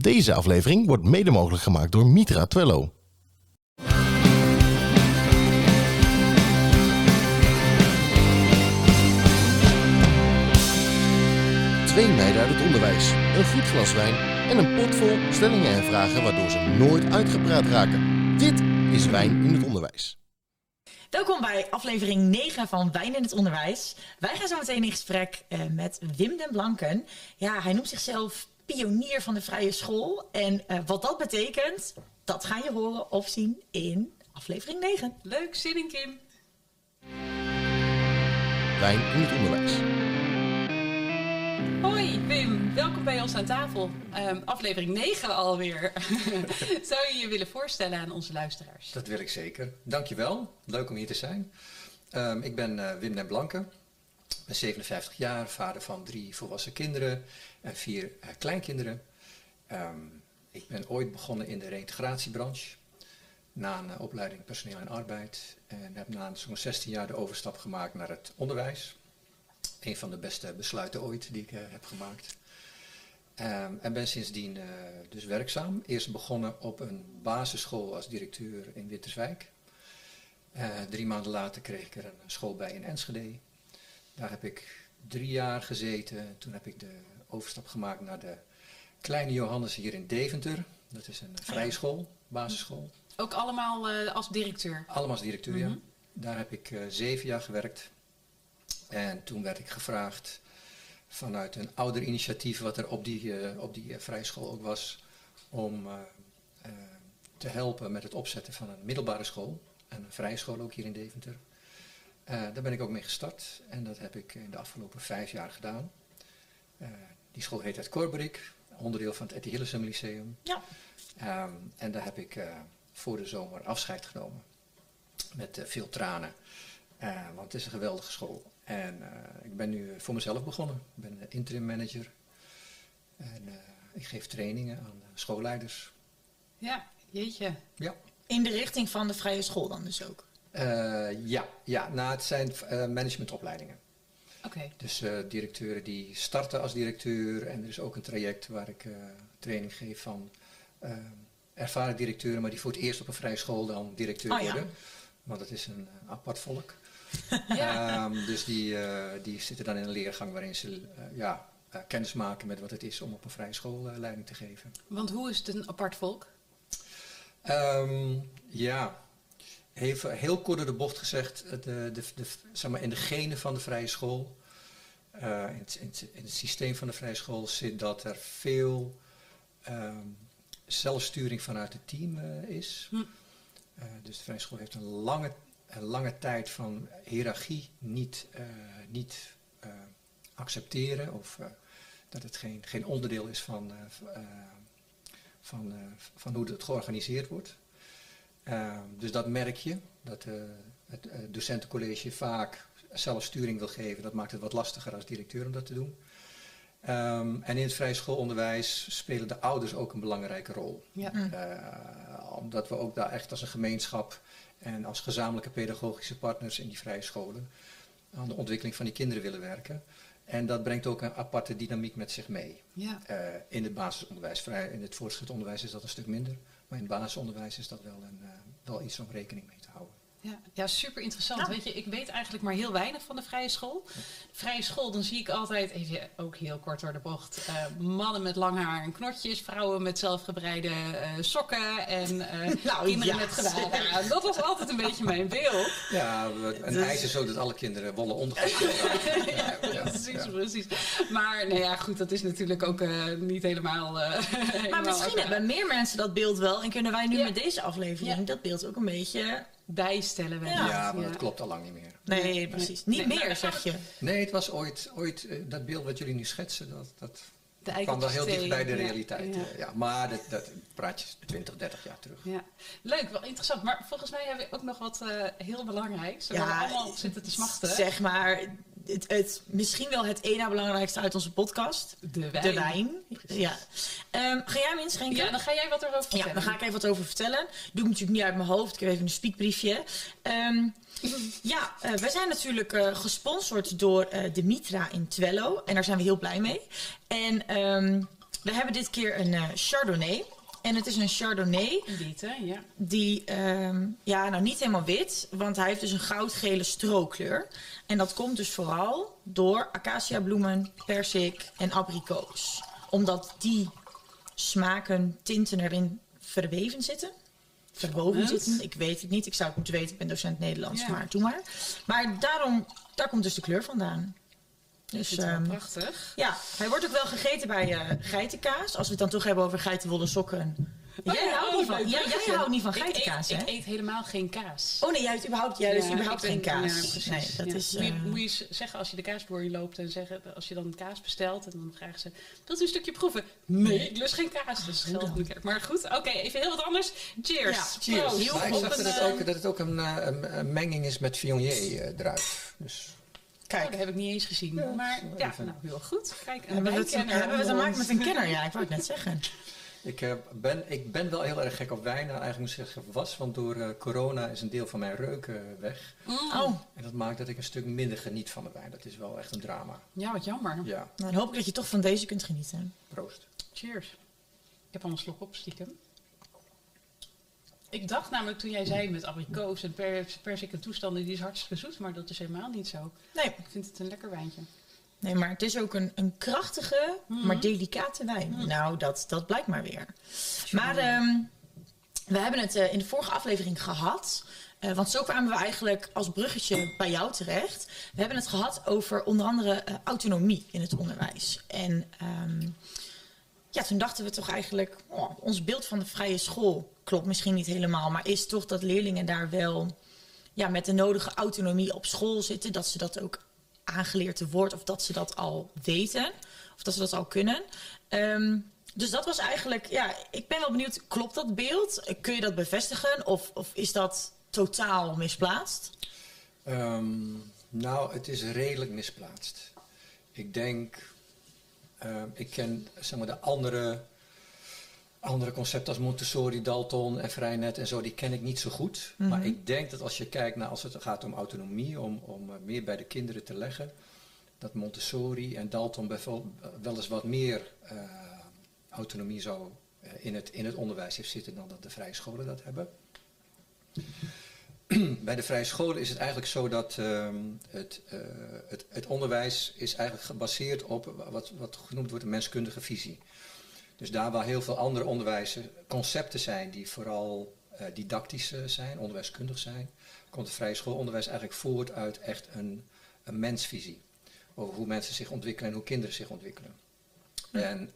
Deze aflevering wordt mede mogelijk gemaakt door Mitra Twello. Twee meiden uit het onderwijs, een goed glas wijn en een pot vol stellingen en vragen waardoor ze nooit uitgepraat raken. Dit is Wijn in het Onderwijs. Welkom bij aflevering 9 van Wijn in het Onderwijs. Wij gaan zo meteen in gesprek eh, met Wim den Blanken. Ja, hij noemt zichzelf pionier van de vrije school. En eh, wat dat betekent, dat ga je horen of zien in aflevering 9. Leuk, zin in Kim. Wijn in het Onderwijs. Hoi Wim, welkom bij ons aan tafel. Ehm, aflevering 9 alweer. Zou je je willen voorstellen aan onze luisteraars? Dat wil ik zeker. Dankjewel. Leuk om hier te zijn. Ehm, ik ben eh, Wim den Blanke. Ik ben 57 jaar, vader van drie volwassen kinderen en vier eh, kleinkinderen. Ehm, ik ben ooit begonnen in de reintegratiebranche. Na een eh, opleiding personeel en arbeid. En heb na zo'n 16 jaar de overstap gemaakt naar het onderwijs. Een van de beste besluiten ooit die ik eh, heb gemaakt. Ehm, en ben sindsdien dus werkzaam. Eerst begonnen op een basisschool als directeur in Winterswijk. Eh, drie maanden later kreeg ik er een school bij in Enschede. Daar heb ik drie jaar gezeten. Toen heb ik de overstap gemaakt naar de Kleine Johannes hier in Deventer. Dat is een vrije school, basisschool. Ook allemaal eh, als directeur. Allemaal als directeur, ja. Mhm. Daar heb ik eh, zeven jaar gewerkt. En toen werd ik gevraagd vanuit een ouder initiatief wat er op die, eh, op die eh, vrije school ook was, om te helpen met het opzetten van een middelbare school. En een vrije school ook hier in Deventer. Daar ben ik ook mee gestart en dat heb ik in de afgelopen vijf jaar gedaan. Die school heet het Corberik, onderdeel van het Etty Hillesum Lyceum. Ja. Ehm, en daar heb ik eh, voor de zomer afscheid genomen. Met eh, veel tranen. Eh, want het is een geweldige school. En ik ben nu voor mezelf begonnen. Ik ben interim manager. En ik geef trainingen aan schoolleiders. Ja, jeetje. Ja. In de richting van de vrije school dan dus ook. Ja, ja, nou het zijn managementopleidingen. Dus eh, directeuren die starten als directeur. En er is ook een traject waar ik eh, training geef van eh, ervaren directeuren, maar die voor het eerst op een vrije school dan directeur Oh ja. worden. Want het is een apart volk. Ja. Ehm, dus die, die zitten dan in een leergang waarin ze ja, kennis maken met wat het is om op een vrije school leiding te geven. Want hoe is het een apart volk? Ehm, ja, even heel kort door de bocht gezegd, eh, de, de, de, zeg maar in de genen van de vrije school, eh, in, het, in, het, in het systeem van de vrije school zit dat er veel ehm, zelfsturing vanuit het team eh, is. Hm. Dus de vrije school heeft een lange, een lange tijd van hiërarchie niet, niet accepteren of dat het geen, geen onderdeel is van, van, van hoe het georganiseerd wordt. Ehm, dus dat merk je, dat eh, het eh, docentencollege vaak zelfsturing wil geven. Dat maakt het wat lastiger als directeur om dat te doen. Ehm, en in het vrije schoolonderwijs spelen de ouders ook een belangrijke rol. Ja. Mm. Eh, omdat we ook daar echt als een gemeenschap en als gezamenlijke pedagogische partners in die vrije scholen aan de ontwikkeling van die kinderen willen werken. En dat brengt ook een aparte dynamiek met zich mee. Ja. Eh, in het basisonderwijs. Vrij, in het voortgezet onderwijs is dat een stuk minder. Maar in het basisonderwijs is dat wel, een, eh, wel iets om rekening mee. Ja, ja, super interessant. Ja. Weet je, ik weet eigenlijk maar heel weinig van de vrije school. Vrije school, dan zie ik altijd, even ook heel kort door de bocht, eh, mannen met lang haar en knotjes, vrouwen met zelfgebreide eh, sokken en eh, Nou, kinderen ja. met gewaden. Dat was altijd een beetje mijn beeld. Ja, een Dus- is zo dat alle kinderen wollen ondergoed ja, precies, precies. Maar nou ja, goed, dat is natuurlijk ook eh, niet helemaal. eh, Maar helemaal misschien ook, hebben meer mensen dat beeld wel. En kunnen wij nu Ja. met deze aflevering Ja. dat beeld ook een beetje... bijstellen. Ja. maar dat klopt al lang niet meer. Nee, Nee, precies. nee. Niet Nee, meer, zeg je. Nee, het was ooit, ooit eh, dat beeld wat jullie nu schetsen, dat, dat De kwam wel heel dicht bij de ja, realiteit. ja. eh, Ja, maar dat, dat praat je 20, 30 jaar terug. Ja, leuk, wel interessant. Maar volgens mij hebben we ook nog wat eh, heel belangrijks. Waar Ja, we allemaal zitten te smachten. Zeg maar, het, het, misschien wel het ene belangrijkste uit onze podcast. de wijn. De wijn. Ja. Ehm, ga jij hem inschenken? Ja, dan ga jij wat erover vertellen. Ja, daar ga ik even wat over vertellen. Doe ik natuurlijk niet uit mijn hoofd. Ik heb even een speakbriefje. Ehm, ja, eh, wij zijn natuurlijk eh, gesponsord door eh, de Mitra in Twello. En daar zijn we heel blij mee. En ehm, We hebben dit keer een Chardonnay. En het is een Chardonnay hè? Ja. die, ehm, ja, nou niet helemaal wit, want hij heeft dus een goudgele strookkleur. En dat komt dus vooral door acaciabloemen, persik en abrikoos. Omdat die smaken, tinten erin verweven zitten. Verwoven zitten, ik weet het niet. Ik zou het moeten weten, ik ben docent Nederlands, Ja. maar doe maar. Maar daarom, daar komt dus de kleur vandaan. Ik Dus, wel ehm, prachtig. ja, hij wordt ook wel gegeten bij eh, geitenkaas. Als we het dan toch hebben over geitenwolle sokken. Oh jij ja, houdt oh, niet van, ja, jij houdt niet van Ik geitenkaas, eet, hè? Ik eet helemaal geen kaas. Oh nee, jij hebt überhaupt, jij dus Ja, überhaupt ik geen ben- kaas. Ja, nee, dat ja. is... moet, je, eh, moet je eens zeggen als je de kaasboer loopt en zeggen, als je dan kaas bestelt en dan vragen ze, wilt u een stukje proeven? Nee, ik lust geen kaas. Dus niet meer. Maar goed, oké, even heel wat anders. Cheers. Ja, Cheers. Proost. Heel Maar ik goed. zag dat het, ook, dat het ook een, eh, een, een menging is met Viognier eh, druif. Dus Oh, Kijk, dat heb ik niet eens gezien. Ja, maar ja, nou heel goed. Kijk, een hebben we het, hebben we het te maken met een kenner? Ja, ik wou het net zeggen. ik, eh, ben, ik ben wel heel erg gek op wijn. Nou, eigenlijk moet ik zeggen was, want door eh, corona is een deel van mijn reuk eh, weg. Mm. Oh, En dat maakt dat ik een stuk minder geniet van de wijn. Dat is wel echt een drama. Ja, wat jammer. Ja, nou, dan hoop ik dat je toch van deze kunt genieten. proost. Cheers. Ik heb al een slok op, stiekem. Ik dacht namelijk toen jij zei met abrikoos en pers, persik en toestanden, die is hartstikke zoet, maar dat is helemaal niet zo. Nee, Ik vind het een lekker wijntje. nee maar het is ook een, een krachtige, Mhm. maar delicate wijn. Nou, dat, dat blijkt maar weer. Maar ehm, we hebben het eh, in de vorige aflevering gehad. eh, want zo kwamen we eigenlijk als bruggetje bij jou terecht. We hebben het gehad over onder andere eh, autonomie in het onderwijs. En ehm, ja, toen dachten we toch eigenlijk, oh, ons beeld van de vrije school klopt misschien niet helemaal, maar is toch dat leerlingen daar wel ja, met de nodige autonomie op school zitten, dat ze dat ook aangeleerd wordt of dat ze dat al weten of dat ze dat al kunnen. Ehm, dus dat was eigenlijk, ja, ik ben wel benieuwd, klopt dat beeld? Kun je dat bevestigen of, of is dat totaal misplaatst? Ehm, nou, het is redelijk misplaatst. Ik denk, ehm, ik ken zeg maar, de andere, andere concepten als Montessori, Dalton en Vrijnet en zo, die ken ik niet zo goed. Maar ik denk dat als je kijkt naar als het gaat om autonomie, om, om eh, meer bij de kinderen te leggen, dat Montessori en Dalton bijvoorbeeld wel eens wat meer eh, autonomie eh, in, het, in het onderwijs heeft zitten dan dat de vrije scholen dat hebben. Bij de vrije scholen is het eigenlijk zo dat ehm, het, eh, het, het onderwijs is eigenlijk gebaseerd op wat, wat genoemd wordt een menskundige visie. Dus daar waar heel veel andere onderwijzen concepten zijn die vooral eh, didactisch eh, zijn, onderwijskundig zijn, komt het vrije schoolonderwijs eigenlijk voort uit echt een, een mensvisie. Over hoe mensen zich ontwikkelen en hoe kinderen zich ontwikkelen. En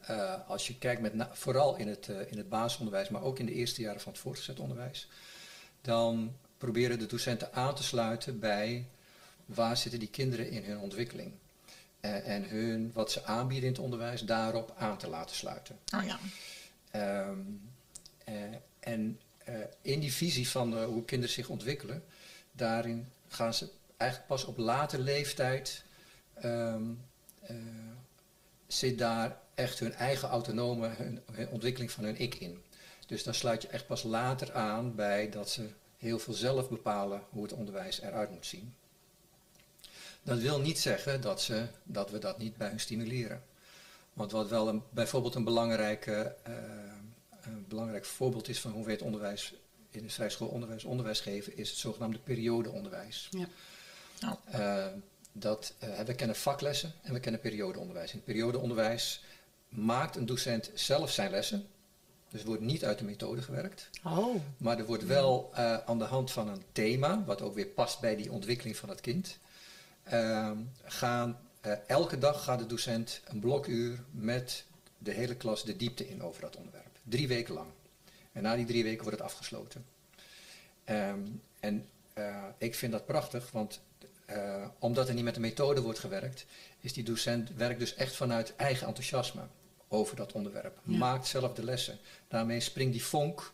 als je kijkt met vooral in het, in het basisonderwijs, maar ook in de eerste jaren van het voortgezet onderwijs, dan proberen de docenten aan te sluiten bij waar zitten die kinderen in hun ontwikkeling. Eh, en hun, wat ze aanbieden in het onderwijs, daarop aan te laten sluiten. Oh ja. Ehm, eh, en eh, in die visie van hoe kinderen zich ontwikkelen, daarin gaan ze eigenlijk pas op later leeftijd, ehm, eh, zit daar echt hun eigen autonome hun, hun ontwikkeling van hun ik in. Dus daar sluit je echt pas later aan bij dat ze heel veel zelf bepalen hoe het onderwijs eruit moet zien. Dat wil niet zeggen dat, ze, dat we dat niet bij hun stimuleren. Want wat wel een, bijvoorbeeld een, belangrijke, eh, een belangrijk voorbeeld is van hoe we het onderwijs in het vrij schoolonderwijs onderwijs geven, is het zogenaamde periodeonderwijs. Ja. Oh. Eh, dat, eh, we kennen vaklessen en we kennen periodeonderwijs. In het periodeonderwijs maakt een docent zelf zijn lessen. Dus er wordt niet uit de methode gewerkt. Oh. Maar er wordt wel eh, aan de hand van een thema, wat ook weer past bij die ontwikkeling van het kind, ehm, gaan, eh, elke dag gaat de docent een blokuur met de hele klas de diepte in over dat onderwerp. Drie weken lang. En na die drie weken wordt het afgesloten. Ehm, en eh, ik vind dat prachtig, want omdat er niet met de methode wordt gewerkt, is die docent werkt dus echt vanuit eigen enthousiasme over dat onderwerp. Ja. Maakt zelf de lessen. Daarmee springt die vonk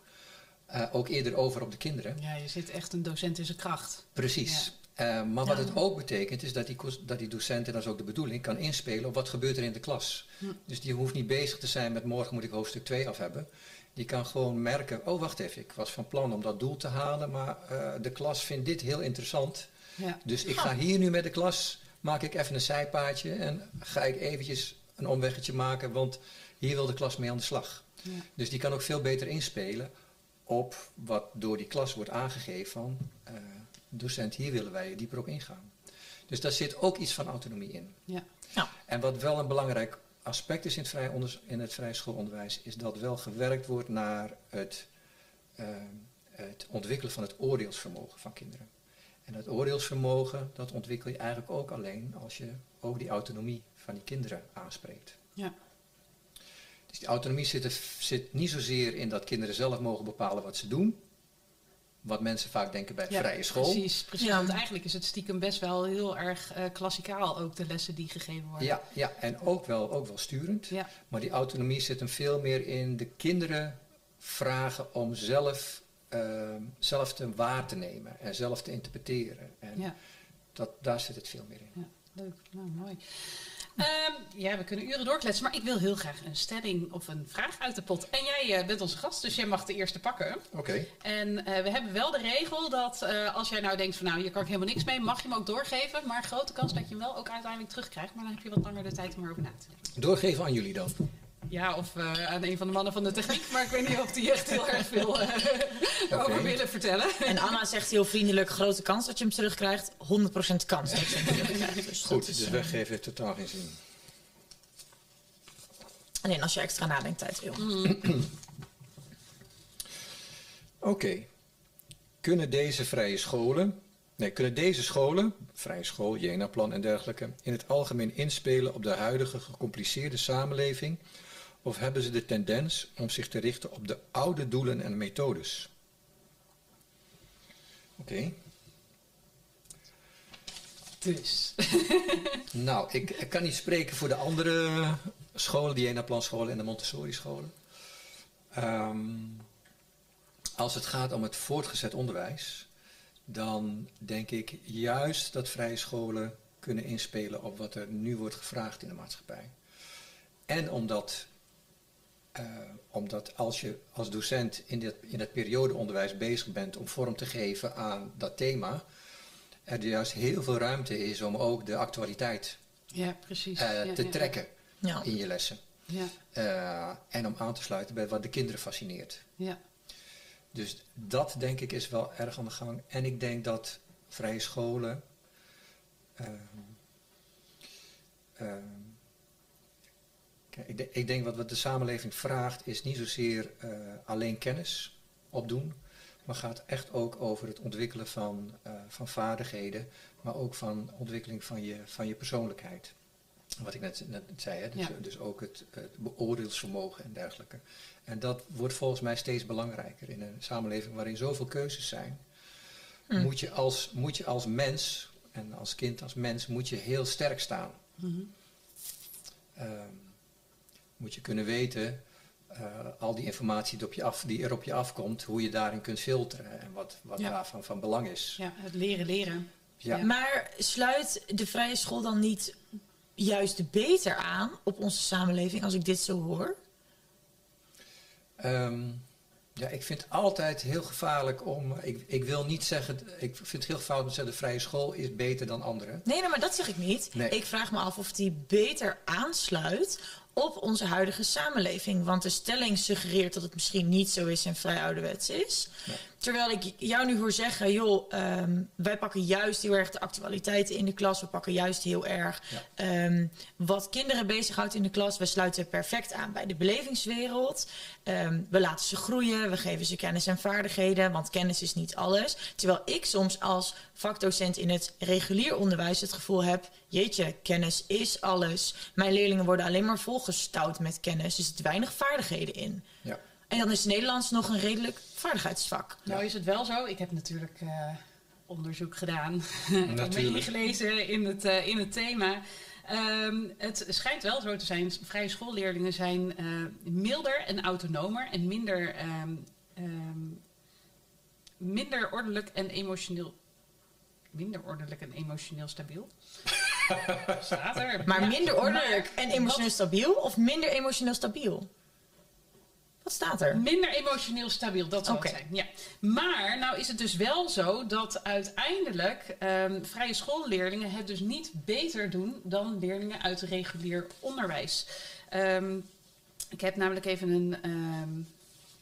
eh, ook eerder over op de kinderen. Ja, je zit echt een docent in zijn kracht. Precies. Eh, maar wat Ja. het ook betekent is dat die, dat die docent, en dat is ook de bedoeling, kan inspelen op wat gebeurt er in de klas. Hm. Dus die hoeft niet bezig te zijn met morgen moet ik hoofdstuk 2 af hebben. Die kan gewoon merken, oh wacht even, ik was van plan om dat doel te halen, maar eh, de klas vindt dit heel interessant. Ja. Dus ik ga hier nu met de klas, maak ik even een zijpaadje en ga ik eventjes een omweggetje maken, want Hier wil de klas mee aan de slag. Ja. Dus die kan ook veel beter inspelen op wat door die klas wordt aangegeven van eh, docent, hier willen wij dieper op ingaan. Dus daar zit ook iets van autonomie in. Ja. Ja. En wat wel een belangrijk aspect is in het vrij, in het vrij schoolonderwijs, is dat wel gewerkt wordt naar het, eh, het ontwikkelen van het oordeelsvermogen van kinderen. En dat oordeelsvermogen, dat ontwikkel je eigenlijk ook alleen als je ook die autonomie van die kinderen aanspreekt. Ja. Dus die autonomie zit, er, zit niet zozeer in dat kinderen zelf mogen bepalen wat ze doen. Wat mensen vaak denken bij Ja, vrije school. Precies, precies. Ja. Want eigenlijk is het stiekem best wel heel erg eh, klassikaal ook de lessen die gegeven worden. Ja, ja, en ook wel, ook wel sturend. Ja, Maar die autonomie zit hem veel meer in de kinderen vragen om zelf, ehm, zelf te waar te nemen en zelf te interpreteren. En ja, dat, daar zit het veel meer in. ja. leuk. Nou, mooi. Ehm, ja, we kunnen uren doorkletsen, maar ik wil heel graag een stelling of een vraag uit de pot. En jij eh, bent onze gast, dus jij mag de eerste pakken. Oké. En eh, we hebben wel de regel dat eh, als jij nou denkt van nou, hier kan ik helemaal niks mee, mag je hem ook doorgeven. Maar grote kans dat je hem wel ook uiteindelijk terugkrijgt. Maar dan heb je wat langer de tijd om erover na te denken. Doorgeven aan jullie dan. Ja, of eh, aan een van de mannen van de techniek, maar ik weet niet of die echt heel erg veel eh, over willen vertellen. En Anna zegt heel vriendelijk, grote kans dat je hem terugkrijgt. 100% kans dat je hem terugkrijgt. Dus Goed, is, dus eh, weggeven heeft totaal geen zin. Alleen als je extra nadenktijd wil. Oké. Kunnen deze vrije scholen, nee, kunnen deze scholen, vrije school, Jena-plan en dergelijke, in het algemeen inspelen op de huidige gecompliceerde samenleving? Of hebben ze de tendens om zich te richten op de oude doelen en methodes? Oké. Dus. Nou, ik, ik kan niet spreken voor de andere scholen, de Jena-plan scholen en de Montessori scholen. Ehm, als het gaat om het voortgezet onderwijs, dan denk ik juist dat vrije scholen kunnen inspelen op wat er nu wordt gevraagd in de maatschappij. En omdat, eh, omdat als je als docent in, dit, in het periodeonderwijs bezig bent om vorm te geven aan dat thema, er juist heel veel ruimte is om ook de actualiteit Ja, precies. eh, Ja, te ja, trekken Ja. in je lessen. Ja, Eh, en om aan te sluiten bij wat de kinderen fascineert. ja, Dus dat denk ik is wel erg aan de gang. En ik denk dat vrije scholen. Ik, ik denk wat, wat de samenleving vraagt is niet zozeer eh, alleen kennis opdoen. Maar gaat echt ook over het ontwikkelen van, eh, van vaardigheden. Maar ook van ontwikkeling van je, van je persoonlijkheid. Wat ik net, net zei, hè? Dus, Ja. dus ook het, het beoordeelsvermogen en dergelijke. En dat wordt volgens mij steeds belangrijker in een samenleving waarin zoveel keuzes zijn. Hm. Moet, je als, moet je als mens, en als kind, als mens, moet je heel sterk staan. Ehm, moet je kunnen weten, eh, al die informatie die, op je af, die er op je afkomt, hoe je daarin kunt filteren en wat, wat Ja. daarvan van belang is. ja, het leren leren. Ja. Ja. Maar sluit de vrije school dan niet juist beter aan op onze samenleving als ik dit zo hoor? Ehm, ja, ik vind het altijd heel gevaarlijk om. Ik, ik wil niet zeggen. Ik vind het heel gevaarlijk om te zeggen: de vrije school is beter dan andere. Nee, nee, maar dat zeg ik niet. Nee. Ik vraag me af of die beter aansluit op onze huidige samenleving. Want de stelling suggereert dat het misschien niet zo is en vrij ouderwets is. Terwijl ik jou nu hoor zeggen, joh, ehm, wij pakken juist heel erg de actualiteiten in de klas. We pakken juist heel erg Ja. ehm, wat kinderen bezighoudt in de klas. We sluiten perfect aan bij de belevingswereld. Ehm, we laten ze groeien, we geven ze kennis en vaardigheden, want kennis is niet alles. Terwijl ik soms als vakdocent in het regulier onderwijs het gevoel heb: jeetje, kennis is alles. Mijn leerlingen worden alleen maar volgestouwd met kennis, er zitten weinig vaardigheden in. Ja. En dan is Nederlands nog een redelijk vaardigheidsvak. Nou is het wel zo. Ik heb natuurlijk eh, onderzoek gedaan. en Natuurlijk. meegelezen in het, eh, in het thema. Ehm, het schijnt wel zo te zijn. Vrije schoolleerlingen zijn eh, milder en autonomer. En minder, ehm, ehm, minder ordelijk en emotioneel... Minder ordelijk en emotioneel stabiel. Staat er. Maar Ja, minder ordelijk en emotioneel stabiel of minder emotioneel stabiel? Wat staat er? Minder emotioneel stabiel, dat zou het zijn. Ja. Maar nou is het dus wel zo dat uiteindelijk ehm, vrije schoolleerlingen het dus niet beter doen dan leerlingen uit regulier onderwijs. Ehm, ik heb namelijk even een, ehm,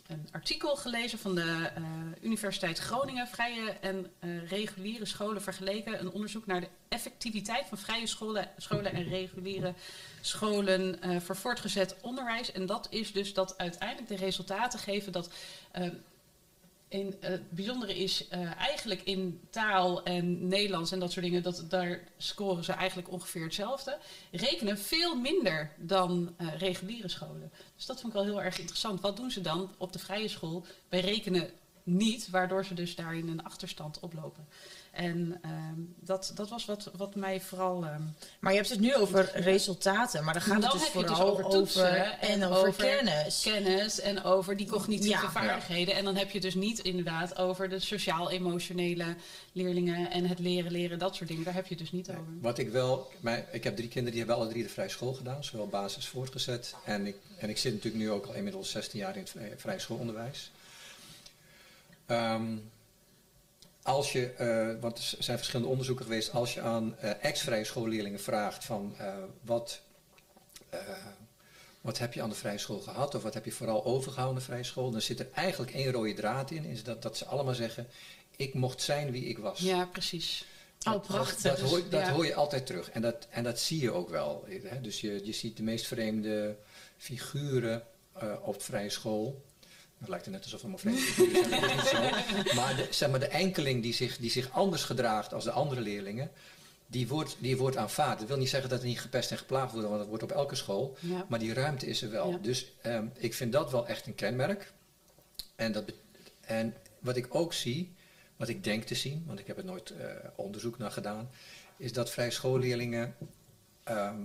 een artikel gelezen van de eh, Universiteit Groningen. Vrije en eh, reguliere scholen vergeleken. Een onderzoek naar de effectiviteit van vrije scholen, scholen en reguliere scholen eh, voor voortgezet onderwijs. En dat is dus dat uiteindelijk de resultaten geven dat. In, eh, het bijzondere is eh, eigenlijk in taal en Nederlands en dat soort dingen, dat, daar scoren ze eigenlijk ongeveer hetzelfde. Rekenen veel minder dan eh, reguliere scholen. Dus dat vond ik wel heel erg interessant. Wat doen ze dan op de vrije school bij rekenen niet, waardoor ze dus daarin een achterstand oplopen? En ehm, dat, dat was wat, wat mij vooral. ehm, Maar je hebt het nu over resultaten, maar dan gaat Dan dus heb je het dus vooral over over, toetsen en en over, over kennis. kennis en over die cognitieve Ja. vaardigheden. En dan heb je dus niet inderdaad over de sociaal-emotionele leerlingen en het leren, leren, dat soort dingen. Daar heb je het dus niet over. Wat ik wel, mijn, ik heb drie kinderen die hebben alle drie de vrije school gedaan, zowel basis voortgezet. En ik, en ik zit natuurlijk nu ook al inmiddels 16 jaar in het vrije, vrije schoolonderwijs. Ehm, als je, eh, want er zijn verschillende onderzoeken geweest, als je aan eh, ex-vrije schoolleerlingen vraagt van eh, wat, wat heb je aan de vrije school gehad of wat heb je vooral overgehouden aan de vrije school, dan zit er eigenlijk één rode draad in, is dat, dat ze allemaal zeggen, ik mocht zijn wie ik was. Ja, precies. Oh, prachtig. Dat, hoor, dat Ja. hoor je altijd terug. En dat, en dat zie je ook wel. Hè? Dus je, je ziet de meest vreemde figuren op vrije school. Het lijkt er net alsof is niet zo. Maar de, zeg maar, de enkeling die zich, die zich anders gedraagt als de andere leerlingen, die wordt, die wordt aanvaard. Dat wil niet zeggen dat er niet gepest en geplaagd wordt, want dat wordt op elke school. Ja. Maar die ruimte is er wel. Ja. Dus ehm, ik vind dat wel echt een kenmerk. En, dat, en wat ik ook zie, wat ik denk te zien, want ik heb er nooit eh, onderzoek naar gedaan, is dat vrij schoolleerlingen ehm,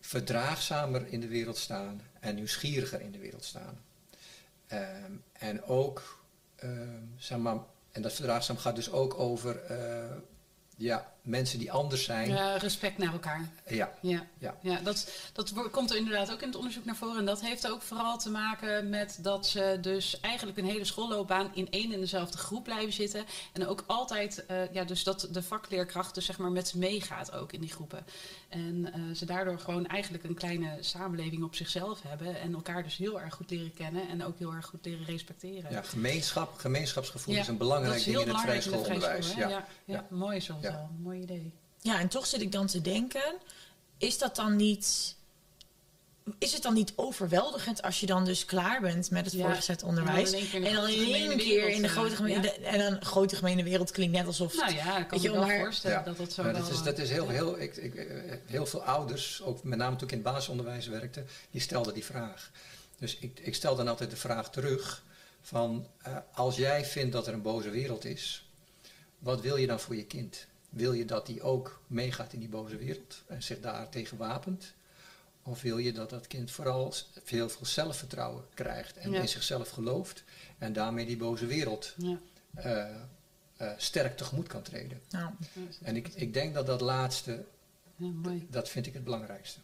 verdraagzamer in de wereld staan en nieuwsgieriger in de wereld staan. Ehm, en ook, ehm, zeg maar, en dat verdraagzaam gaat dus ook over eh, ja, mensen die anders zijn. Respect naar elkaar. ja, Ja, Ja. ja. dat, dat komt er inderdaad ook in het onderzoek naar voren. En dat heeft ook vooral te maken met dat ze dus eigenlijk een hele schoolloopbaan in één en dezelfde groep blijven zitten. En ook altijd, eh, ja, dus dat de vakleerkracht dus zeg maar met ze meegaat ook in die groepen. En eh, ze daardoor gewoon eigenlijk een kleine samenleving op zichzelf hebben. En elkaar dus heel erg goed leren kennen en ook heel erg goed leren respecteren. ja, gemeenschap, gemeenschapsgevoel Ja, is een belangrijk is ding in het vrij schoolonderwijs. Ja. ja, ja, mooi. Ja. zo. Mooi idee. Ja, en toch zit ik dan te denken, is dat dan niet... Is het dan niet overweldigend als je dan dus klaar bent met het Ja. voortgezet onderwijs? En dan in één keer in de grote eh, ja. de- En dan grote gemene wereld klinkt net alsof... Nou ja, ik kan me je wel maar- voorstellen Ja. dat dat zo Ja, wel... dat, is, eh, dat is heel, heel, ik, ik, eh, heel veel ouders, ook met name toen ik in het basisonderwijs werkte, die stelden die vraag. Dus ik, ik stel dan altijd de vraag terug van, eh, als jij vindt dat er een boze wereld is, wat wil je dan voor je kind? Wil je dat die ook meegaat in die boze wereld en zich daar tegen wapent? Of wil je dat dat kind vooral heel veel zelfvertrouwen krijgt en Ja. in zichzelf gelooft en daarmee die boze wereld Ja. eh, eh, sterk tegemoet kan treden? Nou, En ik, ik denk dat dat laatste, Ja, dat vind ik het belangrijkste.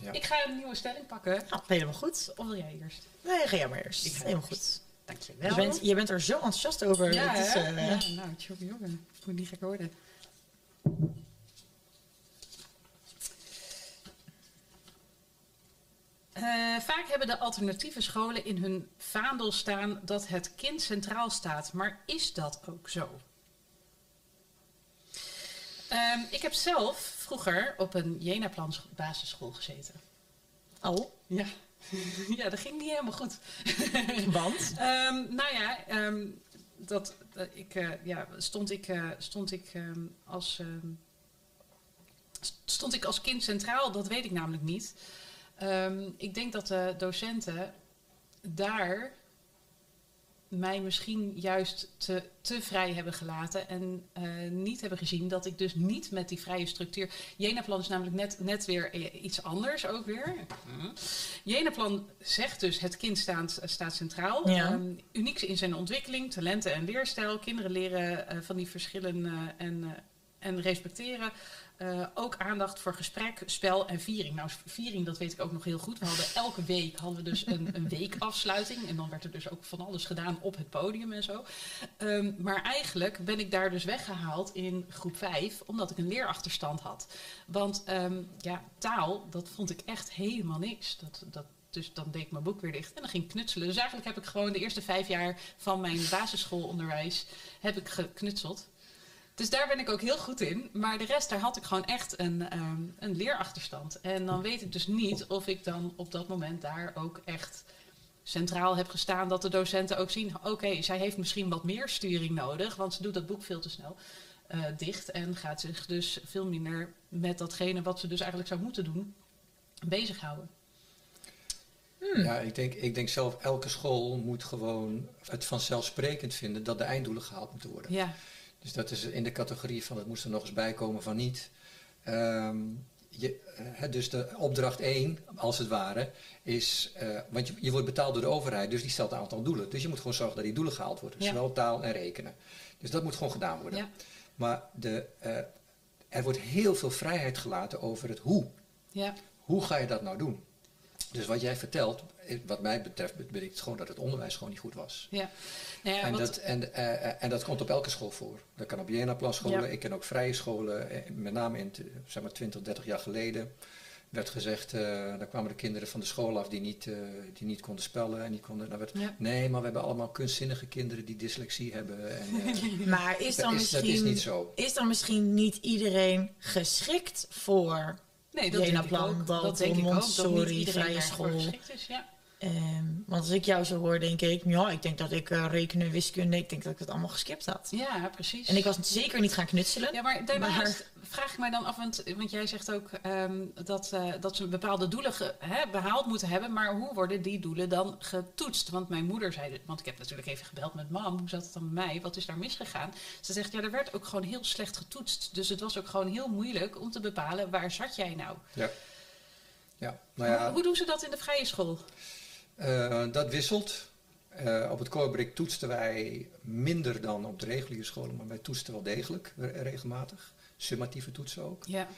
Ja. Ik ga een nieuwe stelling pakken. nou, helemaal goed. Of wil jij eerst? Nee, ga jij maar eerst. Ik ga helemaal eerst. goed. Dankjewel. Je bent, je bent er zo enthousiast over. ja, Het is, hè? eh, ja, nou, tjoe, jongen. Moet niet gek worden. Eh, vaak hebben de alternatieve scholen in hun vaandel staan dat het kind centraal staat. Maar is dat ook zo? Ehm, ik heb zelf vroeger op een Jena-plan scho- basisschool gezeten. Oh, Ja. ja, dat ging niet helemaal goed. want? Ehm, nou ja, ehm, dat, dat ik, eh, ja, stond ik, eh, stond ik ehm, als st- stond ik als kind centraal? Dat weet ik namelijk niet. Ik denk dat de docenten daar mij misschien juist te, te vrij hebben gelaten en eh, niet hebben gezien dat ik dus niet met die vrije structuur. Jena-plan is namelijk net, net weer eh, iets anders ook weer. Jena-plan zegt dus het kind staat, staat centraal. Ja. Ehm, uniek in zijn ontwikkeling, talenten en leerstijl. Kinderen leren eh, van die verschillen en, en respecteren Eh, ook aandacht voor gesprek, spel en viering. Nou, viering, dat weet ik ook nog heel goed. We hadden elke week hadden we dus een, een weekafsluiting. En dan werd er dus ook van alles gedaan op het podium en zo. Ehm, maar eigenlijk ben ik daar dus weggehaald in groep 5, omdat ik een leerachterstand had. Want ehm, ja, taal, dat vond ik echt helemaal niks. Dat, dat, dus dan deed ik mijn boek weer dicht en dan ging ik knutselen. Dus eigenlijk heb ik gewoon de eerste vijf jaar van mijn basisschoolonderwijs heb ik geknutseld. Dus daar ben ik ook heel goed in. Maar de rest, daar had ik gewoon echt een, ehm, een leerachterstand. En dan weet ik dus niet of ik dan op dat moment daar ook echt centraal heb gestaan. Dat de docenten ook zien, oké, zij heeft misschien wat meer sturing nodig. Want ze doet dat boek veel te snel uh, dicht. En gaat zich dus veel minder met datgene wat ze dus eigenlijk zou moeten doen, bezighouden. Hmm. Ja, ik denk, ik denk zelf, elke school moet gewoon het vanzelfsprekend vinden dat de einddoelen gehaald moeten worden. Ja. Dus dat is in de categorie van het moest er nog eens bij komen van niet. Ehm, je, uh, dus de opdracht 1, als het ware, is, uh, want je, je, wordt betaald door de overheid, dus die stelt een aantal doelen. Dus je moet gewoon zorgen dat die doelen gehaald worden, ja. zowel taal en rekenen. Dus dat moet gewoon gedaan worden. Ja. Maar de, uh, er wordt heel veel vrijheid gelaten over het hoe. Ja. Hoe ga je dat nou doen? Dus wat jij vertelt, wat mij betreft, betekent gewoon dat het onderwijs gewoon niet goed was. Ja. Nou ja, en, dat, en, uh, en dat komt op elke school voor. Dat kan op Jena-plan scholen. Ja. Ik ken ook vrije scholen. Met name in zeg maar 20, 30 jaar geleden werd gezegd, uh, daar kwamen de kinderen van de school af die niet, uh, die niet konden spellen. En die konden, nou werd, ja. Nee, maar we hebben allemaal kunstzinnige kinderen die dyslexie hebben. En, uh, maar is dan, dat misschien, is, dat is niet zo. is dan misschien niet iedereen geschikt voor Nee, dat denk ik Plan, ook. Dat denk ik ook. Dat niet iedereen vrije school. geschikt is, ja. Um, want als ik jou zo hoor, denk ik, ja, ik denk dat ik uh, rekenen, wiskunde, ik denk dat ik het allemaal geskipt had. Ja, precies. En ik was zeker niet gaan knutselen. Ja, maar daarnaast vraag ik mij dan af, want, want jij zegt ook um, dat, uh, dat ze bepaalde doelen ge, hè, behaald moeten hebben, maar hoe worden die doelen dan getoetst? Want mijn moeder zei, want ik heb natuurlijk even gebeld met mam, hoe zat het dan bij mij, wat is daar misgegaan? Ze zegt, ja, er werd ook gewoon heel slecht getoetst, dus het was ook gewoon heel moeilijk om te bepalen, waar zat jij nou? Ja. Ja, nou ja, hoe, hoe doen ze dat in de vrije school? Uh, dat wisselt. Uh, op het Corbrik toetsten wij minder dan op de reguliere scholen, maar wij toetsten wel degelijk regelmatig. Summatieve toetsen ook. Ja.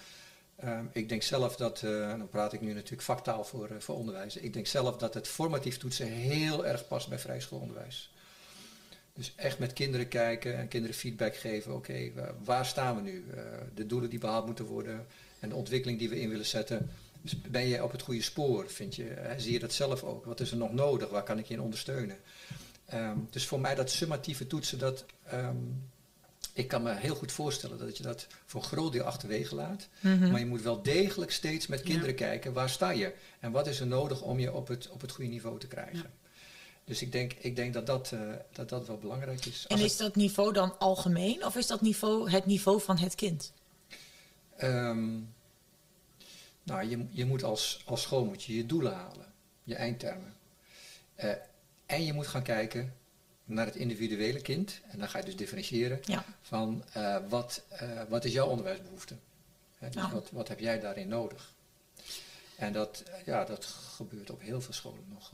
Uh, ik denk zelf dat, uh, dan praat ik nu natuurlijk vaktaal voor, voor onderwijs. Ik denk zelf dat het formatief toetsen heel erg past bij vrijschoolonderwijs. Dus echt met kinderen kijken en kinderen feedback geven. Oké, okay, waar staan we nu? de doelen die behaald moeten worden en de ontwikkeling die we in willen zetten. Ben je op het goede spoor, vind je? Zie je dat zelf ook? Wat is er nog nodig? Waar kan ik je in ondersteunen? Um, dus voor mij dat summatieve toetsen, dat, um, ik kan me heel goed voorstellen dat je dat voor een groot deel achterwege laat. Mhm. Maar je moet wel degelijk steeds met kinderen ja. kijken, waar sta je? En wat is er nodig om je op het, op het goede niveau te krijgen? Ja. Dus ik denk, ik denk dat, dat, uh, dat dat wel belangrijk is. En is dat niveau dan algemeen of is dat niveau het niveau van het kind? Um, nou, je, je moet als, als school moet je, je doelen halen, je eindtermen. Uh, en je moet gaan kijken naar het individuele kind. En dan ga je dus differentiëren ja. van uh, wat, uh, wat is jouw onderwijsbehoefte? Hè, dus Ja. wat, wat heb jij daarin nodig? En dat, ja, dat gebeurt op heel veel scholen nog,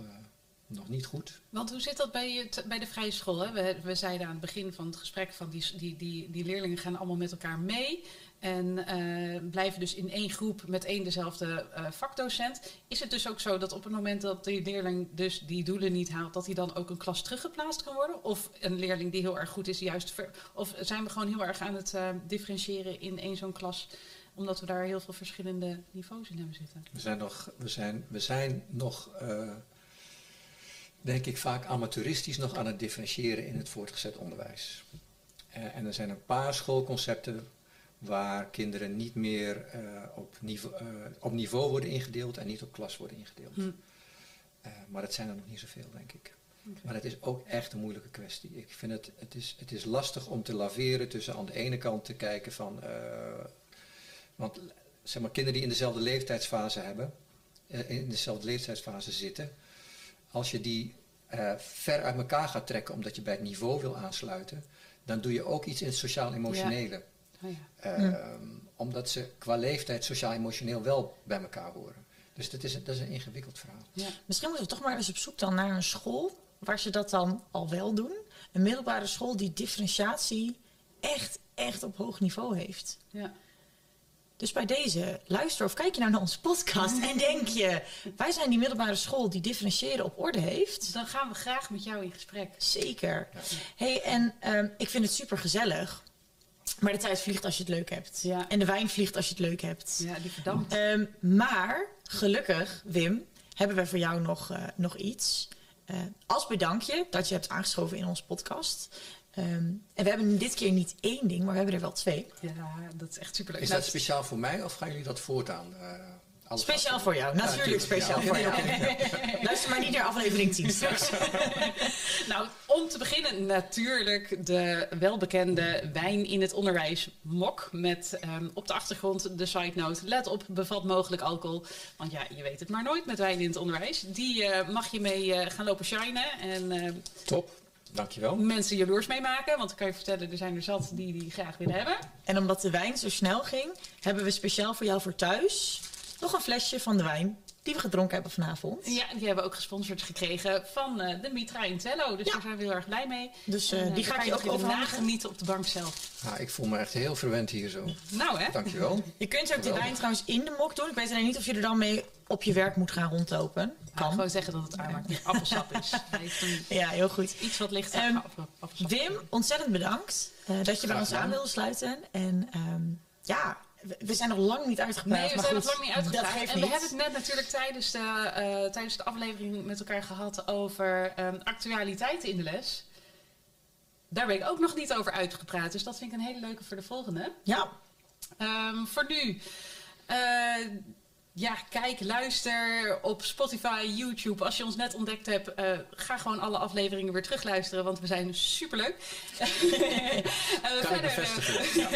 nog niet goed. Want hoe zit dat bij, het, bij de vrije school? Hè? We, we zeiden aan het begin van het gesprek van die, die, die, die leerlingen gaan allemaal met elkaar mee. En uh, blijven dus in één groep met één dezelfde uh, vakdocent. Is het dus ook zo dat op het moment dat die leerling dus die doelen niet haalt, dat hij dan ook een klas teruggeplaatst kan worden? Of een leerling die heel erg goed is, juist. Of zijn we gewoon heel erg aan het uh, differentiëren in één zo'n klas? Omdat we daar heel veel verschillende niveaus in hebben zitten. We zijn nog, we zijn, we zijn nog denk ik, vaak amateuristisch nog aan het differentiëren in het voortgezet onderwijs. En er zijn een paar schoolconcepten waar kinderen niet meer uh, op, niveau, uh, op niveau worden ingedeeld en niet op klas worden ingedeeld. Hm. Uh, maar dat zijn er nog niet zoveel, denk ik. Okay. Maar het is ook echt een moeilijke kwestie. Ik vind het, het, is, het is lastig om te laveren tussen aan de ene kant te kijken van, want zeg maar, kinderen die in dezelfde leeftijdsfase hebben, in dezelfde leeftijdsfase zitten, als je die ver uit elkaar gaat trekken omdat je bij het niveau wil aansluiten, dan doe je ook iets in het sociaal-emotionele. Ja. Oh ja. Uh, mm. Omdat ze qua leeftijd sociaal-emotioneel wel bij elkaar horen. Dus dat is, dat is een ingewikkeld verhaal. Ja. Misschien moeten we toch maar eens op zoek dan naar een school waar ze dat dan al wel doen. Een middelbare school die differentiatie echt, echt op hoog niveau heeft. Ja. Dus bij deze, luister of kijk je nou naar onze podcast en denk je, wij zijn die middelbare school die differentiëren op orde heeft. Dan gaan we graag met jou in gesprek. Zeker. Hey, en ehm, ik vind het super gezellig. Maar de tijd vliegt als je het leuk hebt. Ja. En de wijn vliegt als je het leuk hebt. Ja, die verdampt. Ehm, maar gelukkig, Wim, hebben we voor jou nog, eh, nog iets. Eh, als bedankje dat je hebt aangeschoven in onze podcast. Ehm, en we hebben dit keer niet één ding, maar we hebben er wel twee. Ja, dat is echt superleuk. Is Nou, dat speciaal voor mij of gaan jullie dat voortaan? eh, Speciaal voor jou, Ja, natuurlijk speciaal ja. voor jou. Luister maar niet naar aflevering 10 straks. Nou, om te beginnen natuurlijk de welbekende wijn in het onderwijs mok. Met ehm, op de achtergrond de side note. Let op, bevat mogelijk alcohol. Want ja, je weet het maar nooit met wijn in het onderwijs. Die eh, mag je mee eh, gaan lopen shinen. En eh, Top, dankjewel. mensen jaloers mee maken. Want ik kan je vertellen, er zijn er zat die die graag willen hebben. En omdat de wijn zo snel ging, hebben we speciaal voor jou voor thuis nog een flesje van de wijn die we gedronken hebben vanavond. Ja, die hebben we ook gesponsord gekregen van eh, de Mitra in Tello. Dus Ja. daar zijn we heel erg blij mee. Dus eh, En, eh, die ga ik je ook overhandigen. nagenieten op de bank zelf. Nou, ik voel me echt heel verwend hier zo. Nou hè? Dankjewel. Je kunt ook die wijn trouwens in de mok doen. Ik weet alleen niet of je er dan mee op je werk moet gaan rondlopen. Ik kan Kan. gewoon zeggen dat het aanmaakt appelsap is. Ja, heel goed. iets wat lichter Ehm, appel- appelsap. Wim, ontzettend bedankt eh, dat je bij ons aan wilde sluiten. En ehm, ja, we, zijn nog lang niet uitgepraat. Nee, we maar zijn goed, nog lang niet uitgepraat. En we niet. hebben het net natuurlijk tijdens de, eh, tijdens de aflevering met elkaar gehad over ehm, actualiteiten in de les. Daar ben ik ook nog niet over uitgepraat. Dus dat vind ik een hele leuke voor de volgende. Ja, Ehm, voor nu. eh, ja, kijk, luister op Spotify, YouTube. Als je ons net ontdekt hebt, eh, ga gewoon alle afleveringen weer terugluisteren, want we zijn superleuk. Kan ik verder, bevestigen. Ja.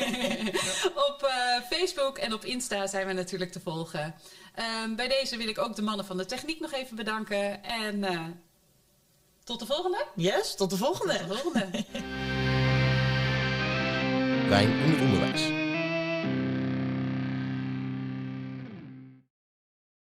op eh, Facebook en op Insta zijn we natuurlijk te volgen. Ehm, bij deze wil ik ook de mannen van de techniek nog even bedanken. En eh, tot de volgende. yes, tot de volgende. Tot de volgende. Wijn in het onderwijs.